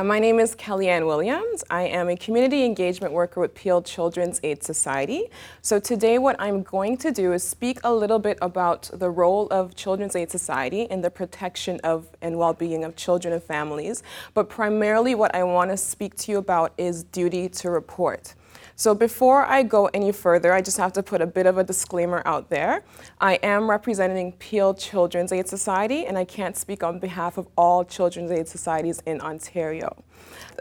Uh, my name is Kellyanne Williams. I am a community engagement worker with Peel Children's Aid Society. So today what I'm going to do is speak a little bit about the role of Children's Aid Society in the protection of and well-being of children and families. But primarily what I want to speak to you about is duty to report. So before I go any further, I just have to put a bit of a disclaimer out there. I am representing Peel Children's Aid Society, and I can't speak on behalf of all Children's Aid Societies in Ontario.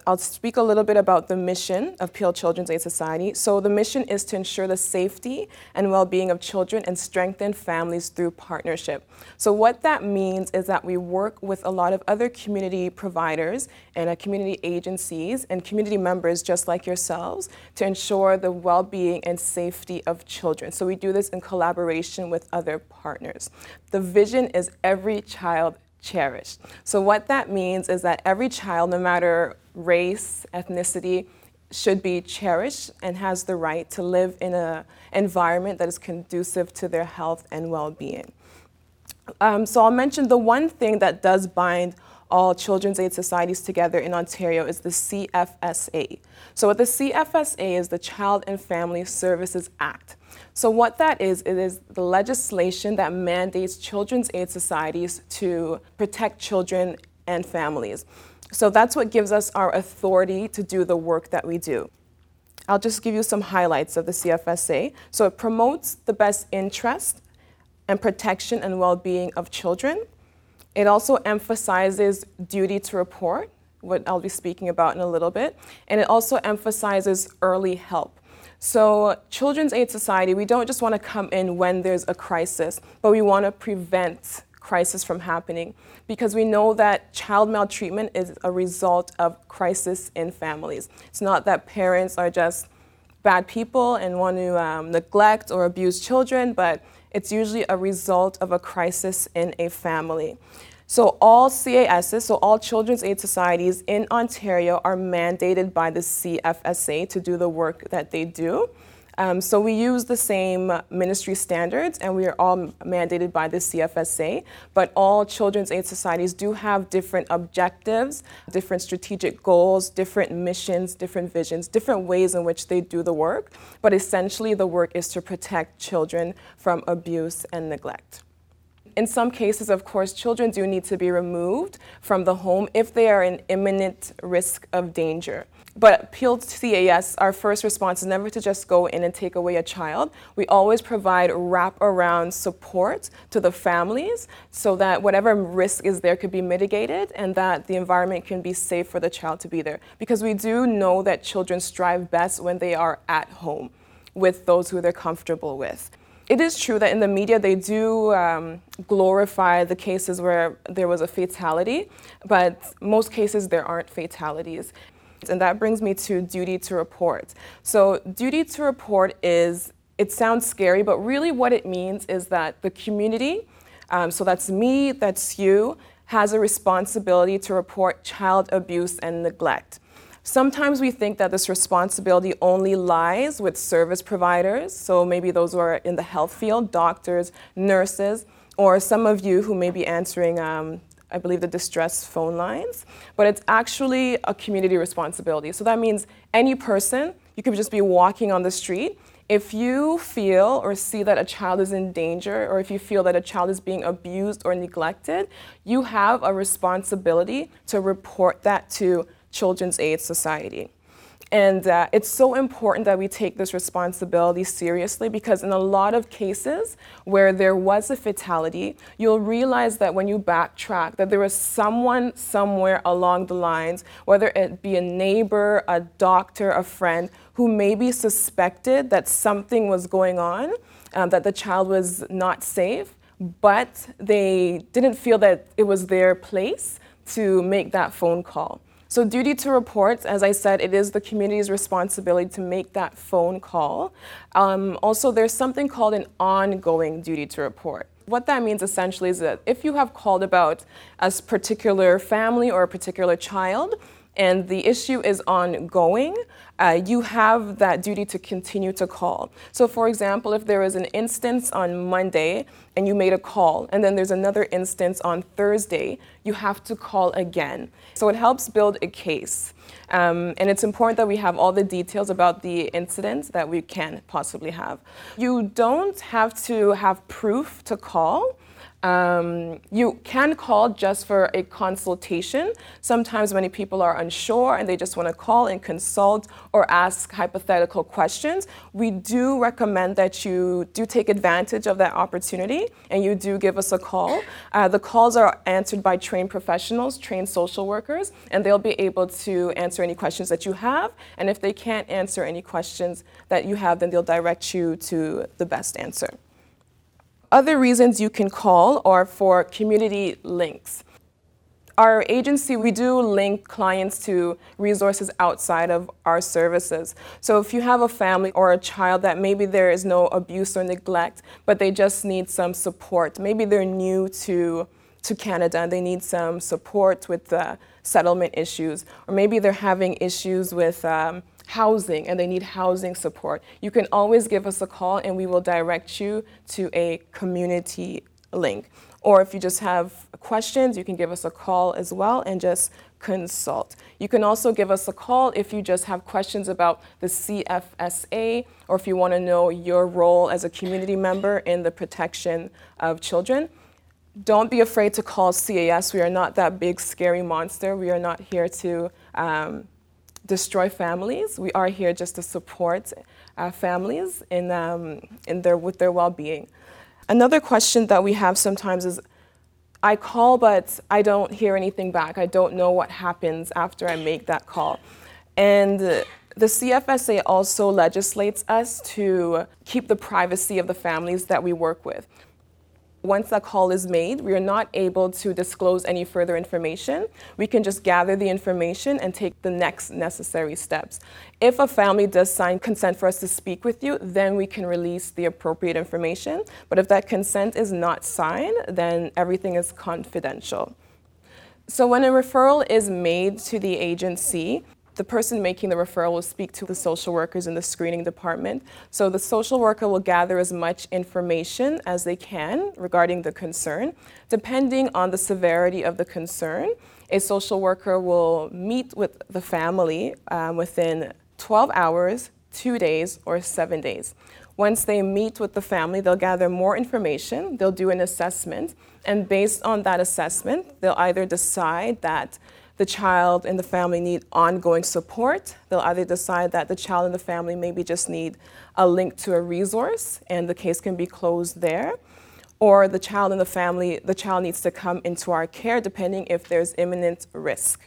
I'll speak a little bit about the mission of Peel Children's Aid Society. So the mission is to ensure the safety and well-being of children and strengthen families through partnership. So what that means is that we work with a lot of other community providers and community agencies and community members just like yourselves to ensure the well-being and safety of children. So we do this in collaboration with other partners. The vision is every child cherished. So what that means is that every child, no matter race, ethnicity, should be cherished and has the right to live in an environment that is conducive to their health and well-being. Um, so I'll mention the one thing that does bind all children's aid societies together in Ontario is the CFSA. So what the CFSA is the Child and Family Services Act. So what that is, it is the legislation that mandates children's aid societies to protect children and families. So that's what gives us our authority to do the work that we do. I'll just give you some highlights of the CFSA. So it promotes the best interest and protection and well-being of children. It also emphasizes duty to report, what I'll be speaking about in a little bit, and it also emphasizes early help. So Children's Aid Society, we don't just want to come in when there's a crisis, but we want to prevent crisis from happening because we know that child maltreatment is a result of crisis in families. It's not that parents are just bad people and want to um, neglect or abuse children, but it's usually a result of a crisis in a family. So all CASs, so all Children's Aid Societies in Ontario are mandated by the CFSA to do the work that they do. Um, so we use the same ministry standards and we are all mandated by the CFSA, but all Children's Aid Societies do have different objectives, different strategic goals, different missions, different visions, different ways in which they do the work, but essentially the work is to protect children from abuse and neglect. In some cases, of course, children do need to be removed from the home if they are in imminent risk of danger. But Peel CAS, our first response is never to just go in and take away a child. We always provide wrap-around support to the families so that whatever risk is there could be mitigated and that the environment can be safe for the child to be there. Because we do know that children strive best when they are at home with those who they're comfortable with it is true that in the media they do um, glorify the cases where there was a fatality, but most cases there aren't fatalities. And that brings me to duty to report. So duty to report is, it sounds scary, but really what it means is that the community, um, so that's me, that's you, has a responsibility to report child abuse and neglect. Sometimes we think that this responsibility only lies with service providers, so maybe those who are in the health field, doctors, nurses, or some of you who may be answering, um, I believe, the distress phone lines. But it's actually a community responsibility. So that means any person, you could just be walking on the street, if you feel or see that a child is in danger, or if you feel that a child is being abused or neglected, you have a responsibility to report that to Children's Aid Society. And uh, it's so important that we take this responsibility seriously because in a lot of cases where there was a fatality, you'll realize that when you backtrack that there was someone somewhere along the lines, whether it be a neighbor, a doctor, a friend, who maybe suspected that something was going on, um, that the child was not safe, but they didn't feel that it was their place to make that phone call. So, duty to report, as I said, it is the community's responsibility to make that phone call. Um, also, there's something called an ongoing duty to report. What that means essentially is that if you have called about a particular family or a particular child, and the issue is ongoing, uh, you have that duty to continue to call. So, for example, if there is an instance on Monday and you made a call, and then there's another instance on Thursday, you have to call again. So, it helps build a case. Um, and it's important that we have all the details about the incident that we can possibly have. You don't have to have proof to call. Um, you can call just for a consultation. Sometimes many people are unsure and they just want to call and consult or ask hypothetical questions. We do recommend that you do take advantage of that opportunity and you do give us a call. Uh, the calls are answered by trained professionals, trained social workers, and they'll be able to answer any questions that you have. And if they can't answer any questions that you have, then they'll direct you to the best answer. Other reasons you can call are for community links. Our agency, we do link clients to resources outside of our services. So if you have a family or a child that maybe there is no abuse or neglect, but they just need some support, maybe they're new to to Canada and they need some support with the settlement issues, or maybe they're having issues with um, housing and they need housing support, you can always give us a call and we will direct you to a community link. Or if you just have questions, you can give us a call as well and just consult. You can also give us a call if you just have questions about the CFSA or if you want to know your role as a community member in the protection of children. Don't be afraid to call CAS. We are not that big, scary monster. We are not here to um, destroy families. We are here just to support uh, families in, um, in their, with their well being. Another question that we have sometimes is I call, but I don't hear anything back. I don't know what happens after I make that call. And the CFSA also legislates us to keep the privacy of the families that we work with. Once that call is made, we are not able to disclose any further information. We can just gather the information and take the next necessary steps. If a family does sign consent for us to speak with you, then we can release the appropriate information. But if that consent is not signed, then everything is confidential. So when a referral is made to the agency, the person making the referral will speak to the social workers in the screening department. So the social worker will gather as much information as they can regarding the concern. Depending on the severity of the concern, a social worker will meet with the family um, within 12 hours, two days, or seven days. Once they meet with the family, they'll gather more information, they'll do an assessment, and based on that assessment, they'll either decide that the child and the family need ongoing support. They'll either decide that the child and the family maybe just need a link to a resource and the case can be closed there. Or the child and the family, the child needs to come into our care depending if there's imminent risk.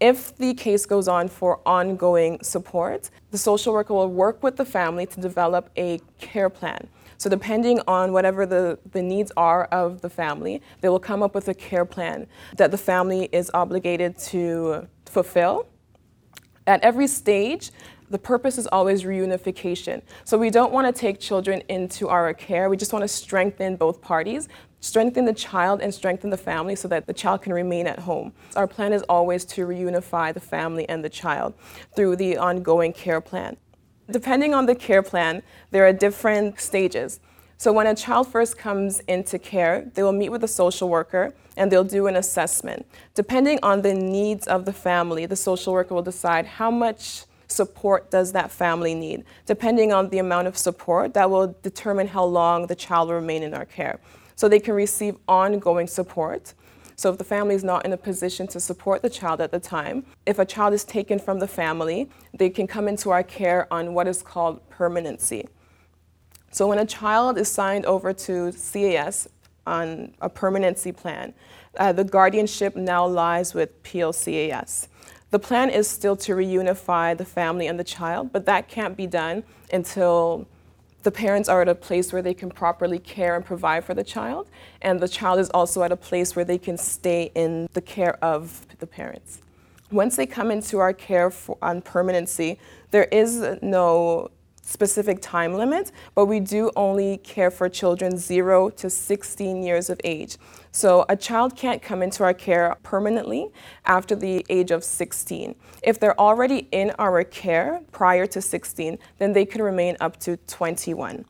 If the case goes on for ongoing support, the social worker will work with the family to develop a care plan. So depending on whatever the, the needs are of the family, they will come up with a care plan that the family is obligated to fulfill. At every stage, the purpose is always reunification. So we don't want to take children into our care. We just want to strengthen both parties, strengthen the child and strengthen the family so that the child can remain at home. Our plan is always to reunify the family and the child through the ongoing care plan. Depending on the care plan, there are different stages. So when a child first comes into care, they will meet with a social worker and they'll do an assessment. Depending on the needs of the family, the social worker will decide how much support does that family need. Depending on the amount of support, that will determine how long the child will remain in our care. So they can receive ongoing support so if the family is not in a position to support the child at the time, if a child is taken from the family, they can come into our care on what is called permanency. So when a child is signed over to CAS on a permanency plan, uh, the guardianship now lies with Peel CAS. The plan is still to reunify the family and the child, but that can't be done until the parents are at a place where they can properly care and provide for the child, and the child is also at a place where they can stay in the care of the parents. Once they come into our care for, on permanency, there is no specific time limit, but we do only care for children 0 to 16 years of age. So a child can't come into our care permanently after the age of 16. If they're already in our care prior to 16, then they can remain up to 21.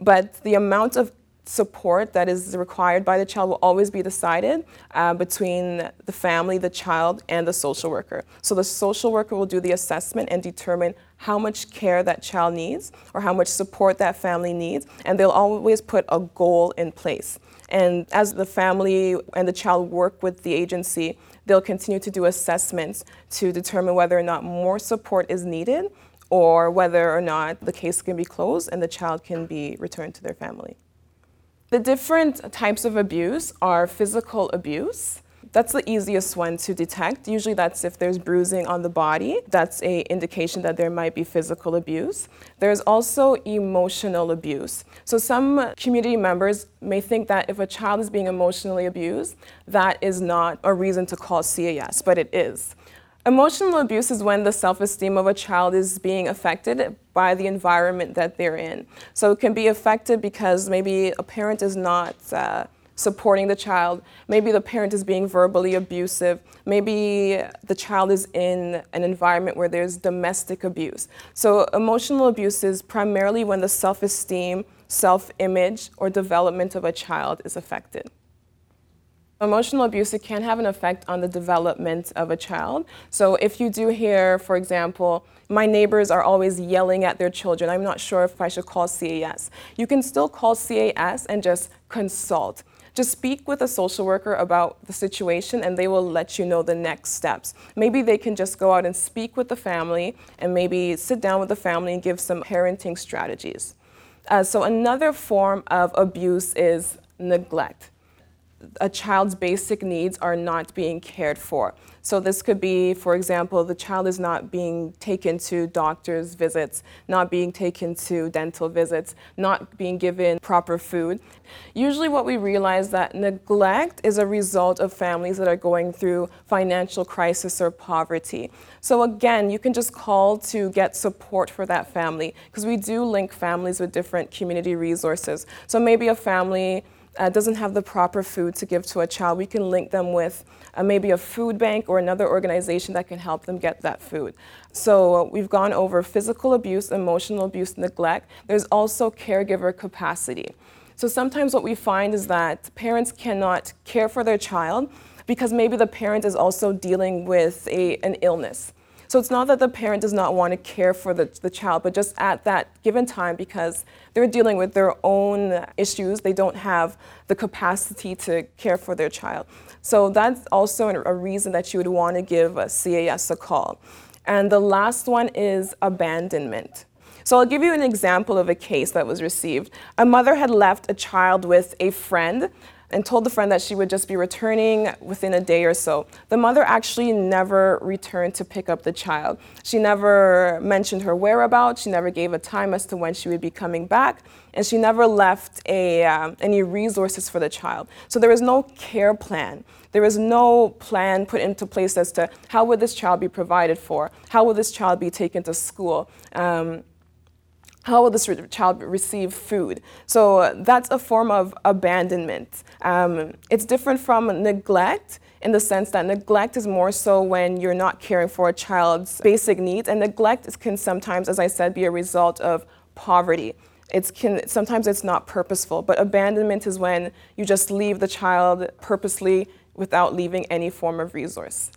But the amount of support that is required by the child will always be decided uh, between the family, the child, and the social worker. So the social worker will do the assessment and determine how much care that child needs or how much support that family needs, and they'll always put a goal in place. And as the family and the child work with the agency, they'll continue to do assessments to determine whether or not more support is needed or whether or not the case can be closed and the child can be returned to their family. The different types of abuse are physical abuse. That's the easiest one to detect. Usually that's if there's bruising on the body. That's a indication that there might be physical abuse. There's also emotional abuse. So some community members may think that if a child is being emotionally abused, that is not a reason to call CAS, but it is. Emotional abuse is when the self esteem of a child is being affected by the environment that they're in. So it can be affected because maybe a parent is not uh, supporting the child, maybe the parent is being verbally abusive, maybe the child is in an environment where there's domestic abuse. So emotional abuse is primarily when the self esteem, self image, or development of a child is affected. Emotional abuse it can have an effect on the development of a child. So if you do hear, for example, my neighbors are always yelling at their children, I'm not sure if I should call CAS. You can still call CAS and just consult. Just speak with a social worker about the situation and they will let you know the next steps. Maybe they can just go out and speak with the family and maybe sit down with the family and give some parenting strategies. Uh, so, another form of abuse is neglect a child's basic needs are not being cared for. So this could be, for example, the child is not being taken to doctor's visits, not being taken to dental visits, not being given proper food. Usually what we realize that neglect is a result of families that are going through financial crisis or poverty. So again, you can just call to get support for that family because we do link families with different community resources. So maybe a family uh, doesn't have the proper food to give to a child, we can link them with uh, maybe a food bank or another organization that can help them get that food. So uh, we've gone over physical abuse, emotional abuse, neglect. There's also caregiver capacity. So sometimes what we find is that parents cannot care for their child because maybe the parent is also dealing with a, an illness. So it's not that the parent does not want to care for the, the child, but just at that given time, because they're dealing with their own issues, they don't have the capacity to care for their child. So that's also a reason that you would want to give a CAS a call. And the last one is abandonment. So I'll give you an example of a case that was received. A mother had left a child with a friend and told the friend that she would just be returning within a day or so. The mother actually never returned to pick up the child. She never mentioned her whereabouts, she never gave a time as to when she would be coming back, and she never left a, um, any resources for the child. So there was no care plan. There was no plan put into place as to how would this child be provided for, how would this child be taken to school. Um, how will this child receive food? So that's a form of abandonment. Um, it's different from neglect in the sense that neglect is more so when you're not caring for a child's basic needs, and neglect can sometimes, as I said, be a result of poverty. It's can, sometimes it's not purposeful, but abandonment is when you just leave the child purposely without leaving any form of resource.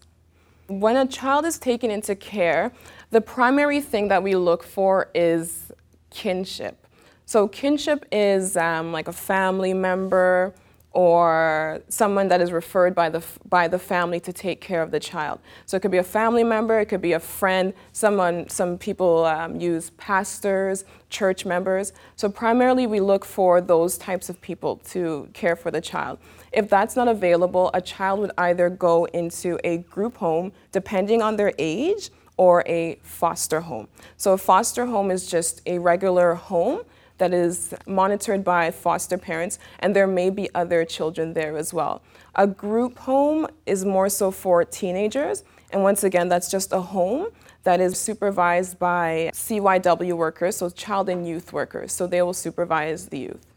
When a child is taken into care, the primary thing that we look for is kinship. So kinship is um, like a family member or someone that is referred by the, by the family to take care of the child. So it could be a family member, it could be a friend, someone, some people um, use pastors, church members. So primarily we look for those types of people to care for the child. If that's not available, a child would either go into a group home, depending on their age, or a foster home. So a foster home is just a regular home that is monitored by foster parents, and there may be other children there as well. A group home is more so for teenagers, and once again, that's just a home that is supervised by CYW workers, so child and youth workers, so they will supervise the youth.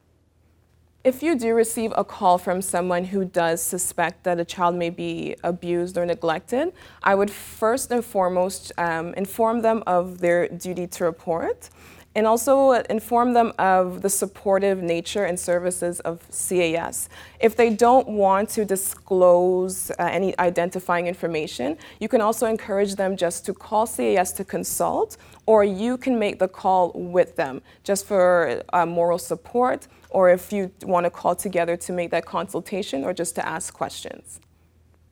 If you do receive a call from someone who does suspect that a child may be abused or neglected, I would first and foremost um, inform them of their duty to report and also inform them of the supportive nature and services of CAS. If they don't want to disclose uh, any identifying information, you can also encourage them just to call CAS to consult, or you can make the call with them just for uh, moral support, or if you want to call together to make that consultation or just to ask questions.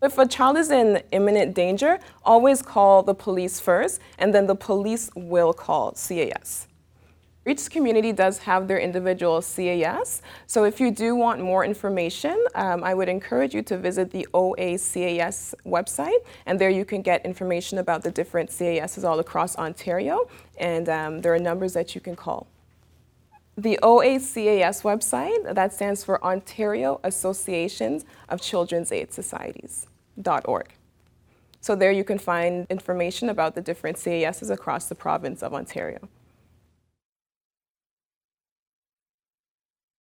If a child is in imminent danger, always call the police first, and then the police will call CAS. Each community does have their individual CAS, so if you do want more information, um, I would encourage you to visit the OACAS website, and there you can get information about the different CASs all across Ontario, and um, there are numbers that you can call. The OACAS website, that stands for Ontario Associations of Children's Aid Societies.org. So there you can find information about the different CASs across the province of Ontario.